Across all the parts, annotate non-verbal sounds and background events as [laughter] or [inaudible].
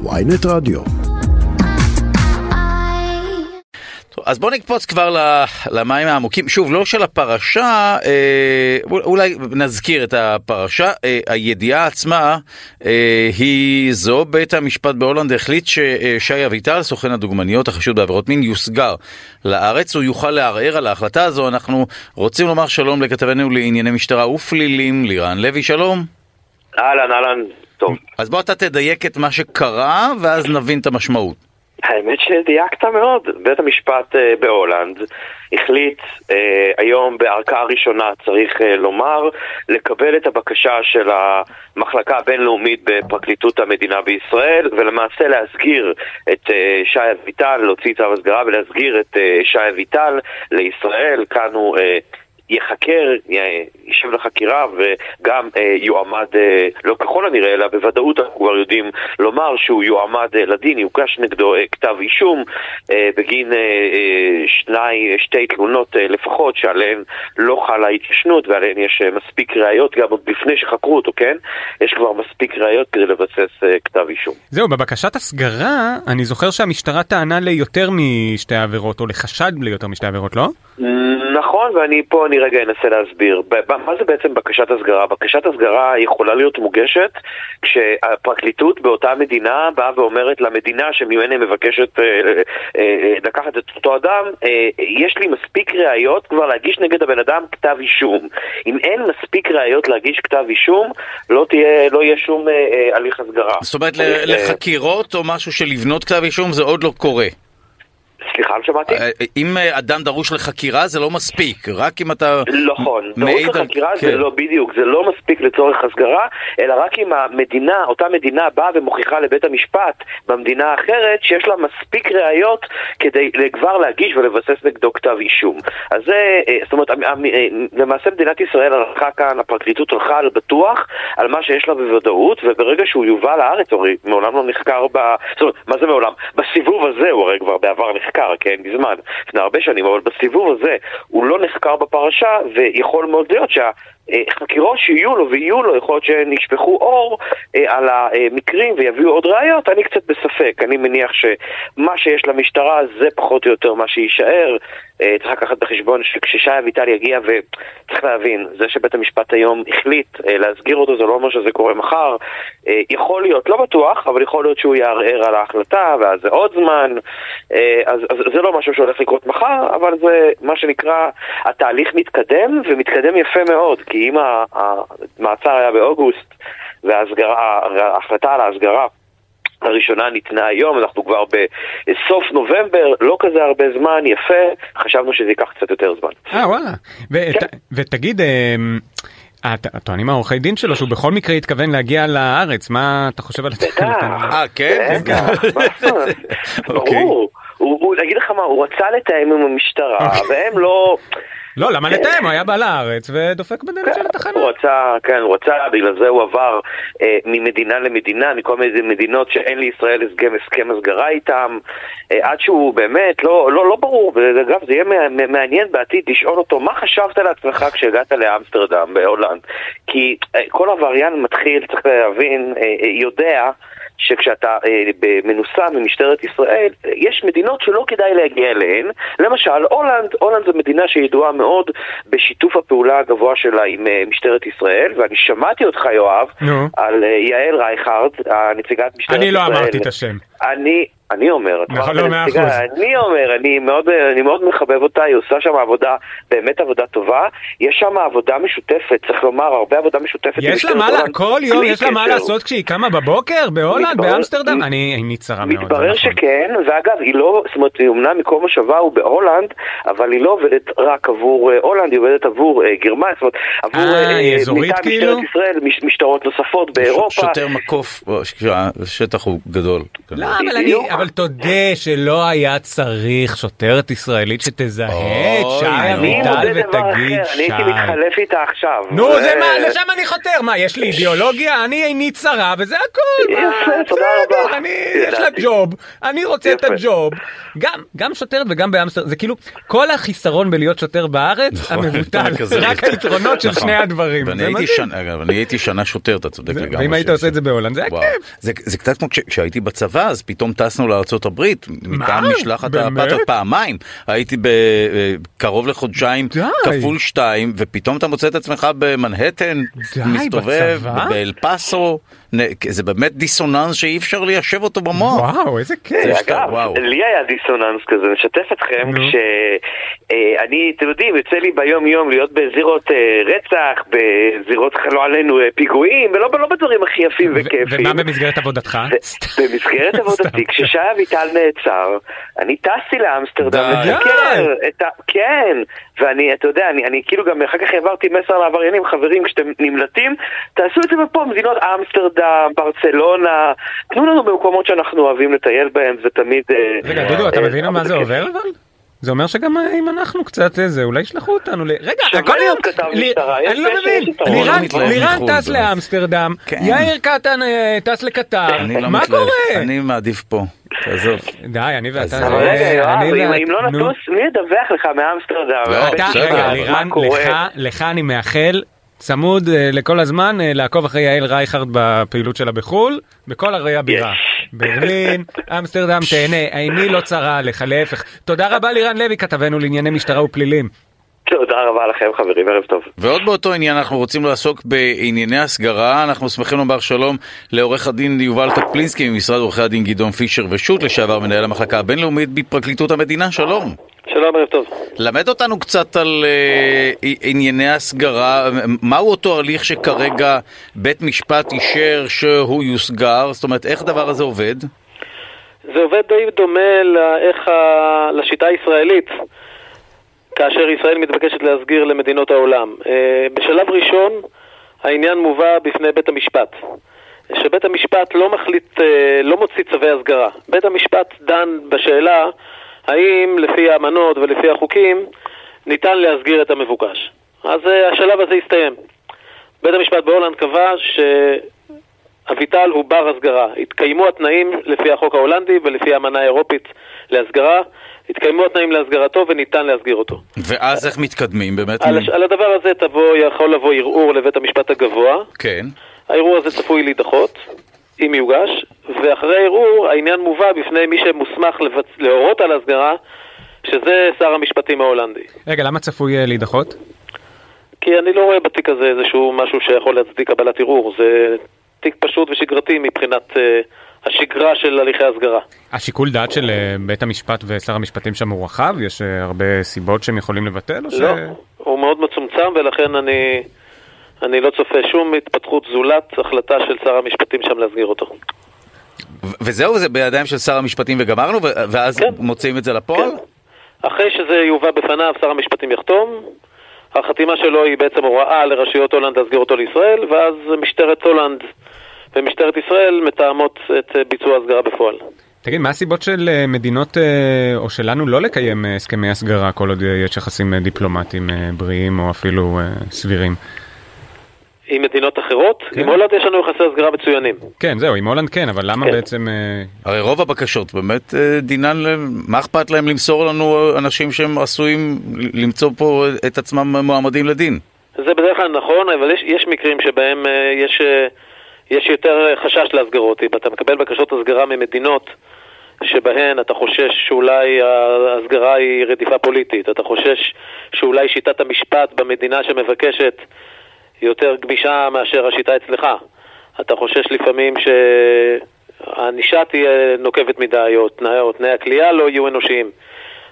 ויינט רדיו. אז בואו נקפוץ כבר ל- למים העמוקים. שוב, לא של הפרשה, אה, אולי נזכיר את הפרשה. אה, הידיעה עצמה אה, היא זו, בית המשפט בהולנד החליט ששי אביטל, סוכן הדוגמניות החשוד בעבירות מין, יוסגר לארץ. הוא יוכל לערער על ההחלטה הזו. אנחנו רוצים לומר שלום לכתבנו לענייני משטרה ופלילים, לירן לוי, שלום. אהלן, אהלן, טוב. אז בוא אתה תדייק את מה שקרה, ואז נבין את המשמעות. האמת שדייקת מאוד. בית המשפט אה, בהולנד החליט אה, היום בערכאה הראשונה, צריך אה, לומר, לקבל את הבקשה של המחלקה הבינלאומית בפרקליטות המדינה בישראל, ולמעשה להסגיר את אה, שי אביטל, להוציא צו הסגרה ולהסגיר את אה, שי אביטל לישראל. כאן הוא... אה, ייחקר, יישב לחקירה וגם אה, יועמד, אה, לא ככל הנראה, אלא בוודאות אנחנו כבר יודעים לומר שהוא יועמד אה, לדין, יוגש נגדו כתב אישום בגין שני, שתי תלונות לפחות שעליהן לא חלה התיישנות ועליהן יש מספיק ראיות, גם עוד לפני שחקרו אותו, כן? יש כבר מספיק ראיות כדי לבסס כתב אישום. זהו, בבקשת הסגרה, אני זוכר שהמשטרה טענה ליותר משתי עבירות, או לחשד ליותר משתי עבירות, לא? נכון, ואני פה אני רגע אנסה להסביר. מה זה בעצם בקשת הסגרה? בקשת הסגרה יכולה להיות מוגשת כשהפרקליטות באותה מדינה באה ואומרת למדינה שממנה מבקשת אה, אה, אה, לקחת את אותו אדם, אה, יש לי מספיק ראיות כבר להגיש נגד הבן אדם כתב אישום. אם אין מספיק ראיות להגיש כתב אישום, לא, תהיה, לא יהיה שום הליך הסגרה. זאת אומרת, לחקירות או משהו של לבנות כתב אישום זה עוד לא קורה. סליחה, לא שמעתי? אה, אם אה, אדם דרוש לחקירה זה לא מספיק, רק אם אתה נכון, דרוש על- לחקירה כן. זה לא בדיוק, זה לא מספיק לצורך הסגרה, אלא רק אם המדינה, אותה מדינה באה ומוכיחה לבית המשפט במדינה האחרת שיש לה מספיק ראיות כדי כבר להגיש ולבסס נגדו כתב אישום. אז זה, אה, זאת אומרת, אה, למעשה מדינת ישראל הלכה כאן, הפרקליטות הלכה על בטוח על מה שיש לה בוודאות, וברגע שהוא יובא לארץ, הרי מעולם לא נחקר ב... זאת אומרת, מה זה מעולם? בסיבוב הזה הוא הרי כבר בעבר נחקר, כן, מזמן, לפני הרבה שנים, אבל בסיבוב הזה הוא לא נחקר בפרשה, ויכול מאוד להיות שהחקירות שיהיו לו ויהיו לו, יכול להיות שהן ישפכו אור אה, על המקרים ויביאו עוד ראיות, אני קצת בספק. אני מניח שמה שיש למשטרה זה פחות או יותר מה שיישאר. אה, צריך לקחת בחשבון שכששי אביטל יגיע, וצריך להבין, זה שבית המשפט היום החליט אה, להסגיר אותו, זה לא אומר שזה קורה מחר. אה, יכול להיות, לא בטוח, אבל יכול להיות שהוא יערער על ההחלטה, ואז זה עוד זמן. אז, אז זה לא משהו שהולך לקרות מחר, אבל זה מה שנקרא, התהליך מתקדם, ומתקדם יפה מאוד, כי אם המעצר היה באוגוסט, וההסגרה, ההחלטה על ההסגרה הראשונה ניתנה היום, אנחנו כבר בסוף נובמבר, לא כזה הרבה זמן, יפה, חשבנו שזה ייקח קצת יותר זמן. אה, וואלה. ות- כן. ותגיד, אמ, טוענים העורכי דין שלו שהוא בכל מקרה התכוון להגיע לארץ, מה אתה חושב על בטח. אה, כן? [laughs] אוקיי. ברור. הוא, הוא, אגיד לך מה, הוא רצה לתאם עם המשטרה, אוקיי. והם לא... לא, למה לתאם? הוא היה בא לארץ ודופק בדלת של התחנה. הוא רצה, כן, הוא רצה, בגלל זה הוא עבר אה, ממדינה למדינה, מכל מיני מדינות שאין לישראל הסכם, הסכם הסגרה איתם, אה, עד שהוא באמת, לא, לא, לא ברור, ואגב, זה יהיה מע- מע- מעניין בעתיד לשאול אותו, מה חשבת לעצמך כשהגעת לאמסטרדם בהולנד? כי אה, כל עבריין מתחיל, צריך להבין, אה, אה, יודע שכשאתה אה, מנוסה ממשטרת ישראל, יש מדינות שלא כדאי להגיע אליהן. למשל, הולנד, הולנד זו מדינה שידועה מאוד בשיתוף הפעולה הגבוה שלה עם אה, משטרת ישראל, ואני שמעתי אותך, יואב, נו. על אה, יעל רייכרד, הנציגת משטרת אני ישראל. לא אמרתי את השם. אני, אני אומר, לא. אני אומר, אני מאוד, אני מאוד מחבב אותה, היא עושה שם עבודה, באמת עבודה טובה. יש שם עבודה משותפת, צריך לומר, הרבה עבודה משותפת. יש לה מה, לה-. כל יום יש לה מה. לעשות כשהיא קמה בבוקר בהולנד, באמסטרדם? אני עינה צרה מאוד. מתברר נכון. שכן, ואגב, היא לא, זאת אומרת, היא אומנם מקום מושבה הוא בהולנד, אבל היא לא עובדת רק עבור אה, הולנד, היא עובדת עבור אה, גרמניה, זאת אומרת, עבור אה, היא אזורית כאילו? משטרת ישראל, מש- משטרות נוספות באירופה. שוטר מקוף, השטח הוא גדול. לא, אבל אני, אבל תודה שלא היה צריך שוטרת ישראלית שתזהה את שי אביטל ותגיד שי. אני הייתי מתחלף איתה עכשיו. נו, זה מה, לשם אני חותר, מה, יש לי אידיאולוגיה? אני איני צרה וזה הכל. יפה, תודה רבה. אני, יש לה. ג'וב, אני רוצה את. הג'וב. גם, גם שוטרת וגם באמסטר, זה כאילו, כל החיסרון בלהיות שוטר בארץ, נכון, המבוטל. רק היתרונות של נכון. שני הדברים. אני הייתי שנה שוטר, אתה צודק לגמרי. ואם היית עושה את זה בהולנד, זה היה. כיף. זה, זה קצת כמו כש- כשהייתי בצבא, אז פתאום טסנו לארצות הברית, מטעם משלחת? הפטר פעמיים. הייתי ב- אה, קרוב לחודשיים, די. כפול שתיים, ופתאום אתה מוצא את עצמך במנהטן, די, מסתובב? באל פאסו, זה באמת דיסוננס שאי אפשר ליישב אותו במוח. וואו, איזה כיף. זה אגב, וואו. לי היה דיסוננס כזה, נשתף אתכם, נו. כשאני, אתם יודעים, יוצא לי ביום יום להיות בזירות אה, רצח, בזירות, לא עלינו, אה, פיגועים, ולא לא בדברים הכי יפים וכיפים. ומה במסגרת עבודתך? ו- במסגרת עבודתי. כששי אביטל נעצר, אני טסתי לאמסטרדם. לסקר את ה... כן, ואני, אתה יודע, אני, אני כאילו גם אחר כך העברתי מסר לעבריינים, חברים, כשאתם נמלטים, תעשו את זה בפה, מדינות אמסטרדם, ברצלונה, תנו לנו במקומות שאנחנו אוהבים לטייל בהם, זה תמיד... אה, רגע, דודו, אתה אה, מבין על מה זה כיף. עובר אבל? זה אומר שגם אה, אם אנחנו קצת איזה, אולי ישלחו אותנו ל... רגע, הכל היום... אני לא קשר, מבין. לירן- אני מתלהב לירן מחו"ל, טס זה- לאמסטרדם, כן. יאיר קטן אה, טס לקטר, אני לא מה קורה? אני מעדיף פה, תעזוב. די, אני ואתה... זה- אבל רגע, יואב, אני אם- לא. נטוס, מי ידווח לך מאמסטרדם? לא, אתה, רגע, לירן, לך אני מאחל צמוד אה, לכל הזמן אה, לעקוב אחרי יעל רייכרד בפעילות שלה בחו"ל, בכל ערי הבירה. ברלין, [laughs] אמסטרדם, תהנה, עיני לא צרה עליך, להפך. תודה רבה לירן לוי, כתבנו לענייני משטרה ופלילים. תודה רבה לכם חברים, ערב טוב. ועוד באותו עניין אנחנו רוצים לעסוק בענייני הסגרה, אנחנו שמחים לומר שלום לעורך הדין יובל טפלינסקי ממשרד עורכי הדין גדעון פישר ושות' לשעבר מנהל המחלקה הבינלאומית בפרקליטות המדינה, שלום. שלום, ערב טוב. למד אותנו קצת על uh, ענייני הסגרה, מהו אותו הליך שכרגע בית משפט אישר שהוא יוסגר, זאת אומרת איך הדבר הזה עובד? זה עובד די דומה לאיך ה... לשיטה הישראלית, כאשר ישראל מתבקשת להסגיר למדינות העולם. אה, בשלב ראשון, העניין מובא בפני בית המשפט. שבית המשפט לא מחליט, אה, לא מוציא צווי הסגרה. בית המשפט דן בשאלה האם לפי האמנות ולפי החוקים ניתן להסגיר את המבוקש. אז אה, השלב הזה הסתיים. בית המשפט בהולנד קבע שאביטל הוא בר הסגרה. התקיימו התנאים לפי החוק ההולנדי ולפי האמנה האירופית להסגרה, התקיימו התנאים להסגרתו וניתן להסגיר אותו. ואז איך מתקדמים באמת? על, על הדבר הזה תבוא, יכול לבוא ערעור לבית המשפט הגבוה, כן. הערעור הזה צפוי להידחות, אם יוגש, ואחרי הערעור העניין מובא בפני מי שמוסמך לבצ... להורות על הסגרה, שזה שר המשפטים ההולנדי. רגע, למה צפוי אה, להידחות? כי אני לא רואה בתיק הזה איזשהו משהו שיכול להצדיק קבלת ערעור, זה תיק פשוט ושגרתי מבחינת אה, השגרה של הליכי הסגרה. השיקול דעת של אה, בית המשפט ושר המשפטים שם הוא רחב? יש הרבה סיבות שהם יכולים לבטל? או ש... לא, הוא מאוד מצומצם ולכן אני, אני לא צופה שום התפתחות זולת החלטה של שר המשפטים שם להסגיר אותו. ו- וזהו, זה בידיים של שר המשפטים וגמרנו, ו- ואז כן. מוציאים את זה לפועל? כן. אחרי שזה יובא בפניו, שר המשפטים יחתום. החתימה שלו היא בעצם הוראה לרשויות הולנד להסגיר אותו לישראל, ואז משטרת הולנד ומשטרת ישראל מתאמות את אה, ביצוע ההסגרה בפועל. תגיד, מה הסיבות של אה, מדינות, אה, או שלנו, לא לקיים הסכמי הסגרה כל עוד יש יחסים דיפלומטיים בריאים או אפילו סבירים? עם מדינות אחרות, כן. עם הולנד יש לנו יחסי הסגרה מצוינים. כן, זהו, עם הולנד כן, אבל למה כן. בעצם... אה, הרי רוב הבקשות באמת אה, דינן, מה אכפת להם למסור לנו אה, אנשים שהם עשויים למצוא פה את עצמם מועמדים לדין? זה בדרך כלל נכון, אבל יש, יש מקרים שבהם יש, יש יותר חשש להסגרות. אם אתה מקבל בקשות הסגרה ממדינות שבהן אתה חושש שאולי ההסגרה היא רדיפה פוליטית, אתה חושש שאולי שיטת המשפט במדינה שמבקשת היא יותר גמישה מאשר השיטה אצלך. אתה חושש לפעמים שהענישה תהיה נוקבת מדי, או תנאי, או תנאי הכליאה לא יהיו אנושיים.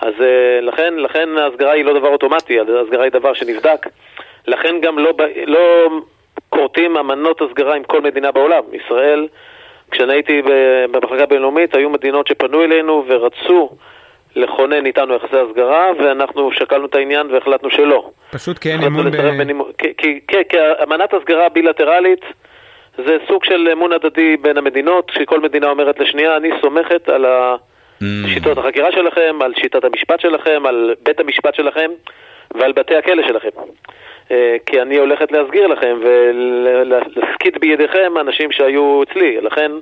אז אה, לכן, לכן ההסגרה היא לא דבר אוטומטי, ההסגרה היא דבר שנבדק. לכן גם לא, לא כורתים אמנות הסגרה עם כל מדינה בעולם. ישראל, כשאני הייתי במחלקה הבינלאומית, היו מדינות שפנו אלינו ורצו לכונן איתנו יחסי הסגרה, ואנחנו שקלנו את העניין והחלטנו שלא. פשוט כי אין אמון ב... בנימו- כי- כי- כי כי אמנת הסגרה הבילטרלית זה סוג של אמון הדדי בין המדינות, שכל מדינה אומרת לשנייה, אני סומכת על Mm. שיטות החקירה שלכם, על שיטת המשפט שלכם, על בית המשפט שלכם ועל בתי הכלא שלכם. אה, כי אני הולכת להסגיר לכם ולהפקיד בידיכם אנשים שהיו אצלי, לכן,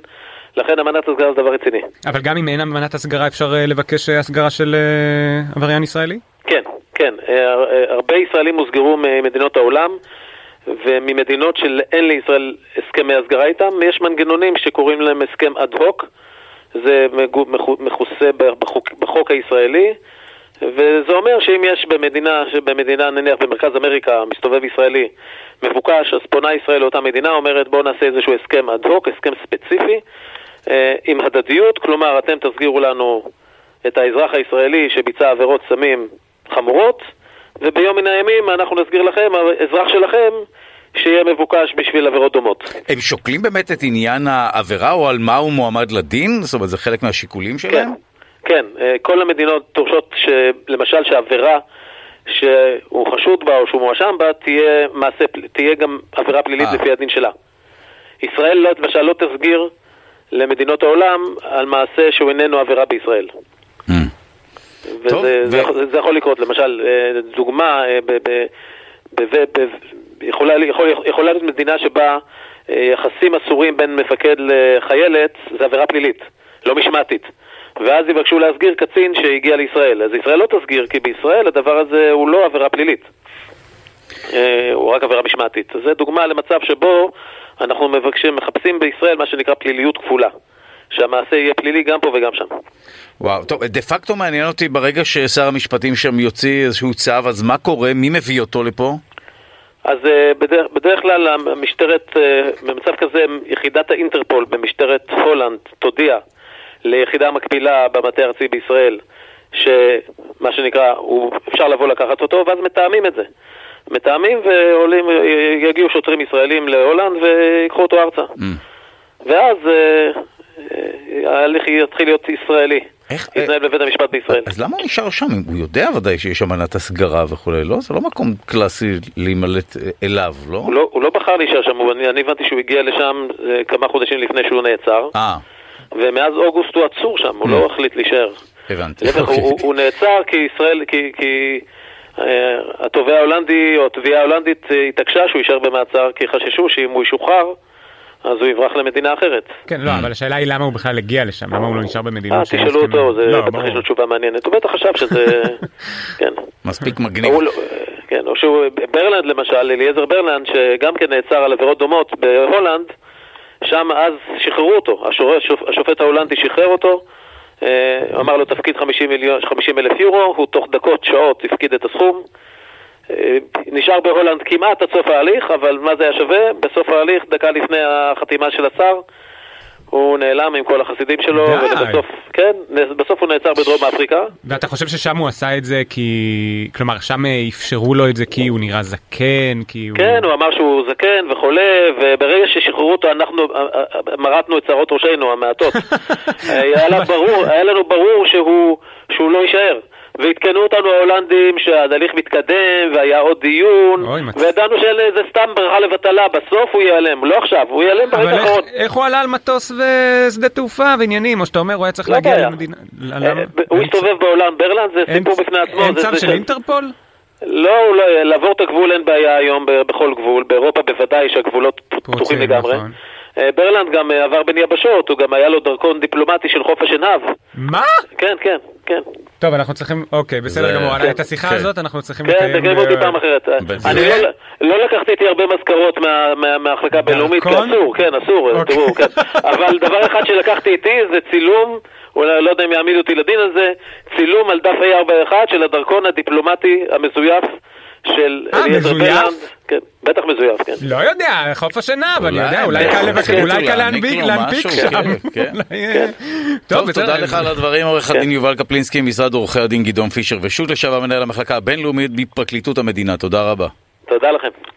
לכן אמנת הסגרה זה דבר רציני. אבל גם אם אין אמנת הסגרה אפשר אה, לבקש אה, הסגרה של אה, עבריין ישראלי? כן, כן. הרבה ישראלים הוסגרו ממדינות העולם, וממדינות שאין לישראל הסכמי הסגרה איתם, יש מנגנונים שקוראים להם הסכם אד הוק. זה מכוסה בחוק, בחוק הישראלי, וזה אומר שאם יש במדינה, במדינה נניח במרכז אמריקה, מסתובב ישראלי מבוקש, אז פונה ישראל לאותה מדינה, אומרת בואו נעשה איזשהו הסכם אד הוק, הסכם ספציפי, עם הדדיות, כלומר אתם תסגירו לנו את האזרח הישראלי שביצע עבירות סמים חמורות, וביום מן הימים אנחנו נסגיר לכם, האזרח שלכם, שיהיה מבוקש בשביל עבירות דומות. הם שוקלים באמת את עניין העבירה או על מה הוא מועמד לדין? זאת אומרת, זה חלק מהשיקולים שלהם? כן, אה, כל המדינות דורשות שלמשל שעבירה שהוא חשוד בה או שהוא מואשם בה תהיה, מעשה, תהיה גם עבירה פלילית אה. לפי הדין שלה. ישראל למשל לא תסגיר למדינות העולם על מעשה שהוא איננו עבירה בישראל. Mm. טוב, וזה ו- זה, יכול- זה יכול לקרות, למשל, אה, דוגמה, אה, ב, ב, ב, ב, ב, יכולה, יכול, יכולה להיות מדינה שבה אה, יחסים אסורים בין מפקד לחיילת זה עבירה פלילית, לא משמעתית. ואז יבקשו להסגיר קצין שהגיע לישראל. אז ישראל לא תסגיר, כי בישראל הדבר הזה הוא לא עבירה פלילית. אה, הוא רק עבירה משמעתית. זה דוגמה למצב שבו אנחנו מבקשים, מחפשים בישראל מה שנקרא פליליות כפולה. שהמעשה יהיה פלילי גם פה וגם שם. וואו, טוב, דה פקטו מעניין אותי ברגע ששר המשפטים שם יוציא איזשהו צו, אז מה קורה? מי מביא אותו לפה? אז אה, בדרך, בדרך כלל המשטרת, אה, במצב כזה, יחידת האינטרפול במשטרת הולנד תודיע ליחידה מקבילה במטה הארצי בישראל, שמה שנקרא, הוא, אפשר לבוא לקחת אותו, ואז מתאמים את זה. מתאמים ועולים, אה, יגיעו שוטרים ישראלים להולנד ויקחו אותו ארצה. Mm. ואז אה, אה, ההליך יתחיל להיות ישראלי. איך- אה, יתנהל בבית המשפט בישראל. אז למה הוא נשאר שם? הוא יודע ודאי שיש אמנת הסגרה וכולי, לא? זה לא מקום קלאסי להימלט אה, אליו, לא? הוא לא, הוא לא בחר להישאר שם, הוא- אני, אני הבנתי שהוא הגיע לשם אה, כמה חודשים לפני שהוא נעצר, אה, ומאז אוגוסט הוא עצור שם, הוא אממ. לא החליט להישאר. הבנתי. אוקיי. הוא, הוא- הוא נעצר כי ישראל, כי, כי אה, התובע ההולנדי או התביעה ההולנדית אה, התעקשה שהוא יישאר במעצר, כי חששו שאם הוא ישוחרר, אז הוא יברח למדינה אחרת. כן, לא, אבל השאלה היא למה הוא בכלל הגיע לשם, למה הוא לא נשאר אה, במדינות שאין תשאלו? אותו, זה לא, בטח. יש לו תשובה מעניינת. הוא בטח חשב שזה... [laughs] כן. מספיק מגניב. לא- כן, או שהוא, ברלנד למשל, אליעזר ברלנד, שגם כן נעצר על עבירות דומות בהולנד, שם אז שחררו אותו, השופט ההולנדי שחרר אותו, אה, אמר לו תפקיד 50 מיליון, 50 אלף יורו, הוא תוך דקות, שעות, הפקיד את הסכום. אה, נשאר בהולנד כמעט עד סוף ההליך, אבל מה זה היה שווה? בסוף ההליך, דקה לפני החתימה של השר, הוא נעלם עם כל החסידים שלו, די. ובסוף, כן, בסוף הוא נעצר בדרום אפריקה. ואתה חושב ששם הוא עשה את זה כי... כלומר, שם אפשרו לו את זה כי הוא נראה זקן, כי הוא... כן, הוא אמר שהוא זקן וחולה, וברגע ששחררו אותו אנחנו אה, אה, מרטנו את שערות ראשנו המעטות. [laughs] אה, היה היה לנו ברור שהוא, שהוא לא יישאר. ועדכנו אותנו ההולנדים שההליך מתקדם והיה עוד דיון, אוי, מצ- וידענו שזה סתם ברכה לבטלה, בסוף הוא ייעלם, לא עכשיו, הוא ייעלם אבל ברגע איך, האחרון. איך הוא עלה על מטוס ושדה תעופה ועניינים, או שאתה אומר הוא היה צריך לא להגיע בעיה. למדינה... אה, למה? הוא הסתובב בעולם, ברלנד זה אין- סיפור בפני עצמו. אין צו של ש- אינטרפול? לא, לא, לעבור את הגבול אין בעיה היום בכל גבול, באירופה בוודאי שהגבולות פתוחים לגמרי. נכון. אה, ברלנד גם אה, עבר בין יבשות, הוא גם היה לו דרכון דיפלומטי של חוף השנהב. מה? כן, כן, כן. טוב, אנחנו צריכים... אוקיי, בסדר זה- גמור. כן, את השיחה כן. הזאת אנחנו צריכים כן, לקיים... תקיימו ב- אותי פעם אחרת. אה, בזה. אני לא- לא לקחתי איתי הרבה מזכרות מה- מה- מהמחלקה הבינלאומית, כי? אסור, כן, אסור, אה, אוקיי. תראו, כן. אבל דבר אחד שלקחתי איתי זה צילום, אולי לא יודע אם יעמידו אותי לדין על זה, צילום על דף A41 של הדרכון הדיפלומטי המזויף של אה, אליעזר מזויף? ברלנד. כן, בטח מזויף, כן. לא יודע, חוף השנהב, אני אולי, יודע, אולי קל לבקר, כן, אולי קל להעניק להנפיק שם. כן, כן. אה, טוב, בסדר. תודה לך על הדברים, עורך הדין יובל קפלינסקי, משרד עורכי הדין גדעון פישר ושות' לשעבר מנהל המחלקה הבינלאומית בפרקליטות המדינה, תודה רבה. תודה לכם.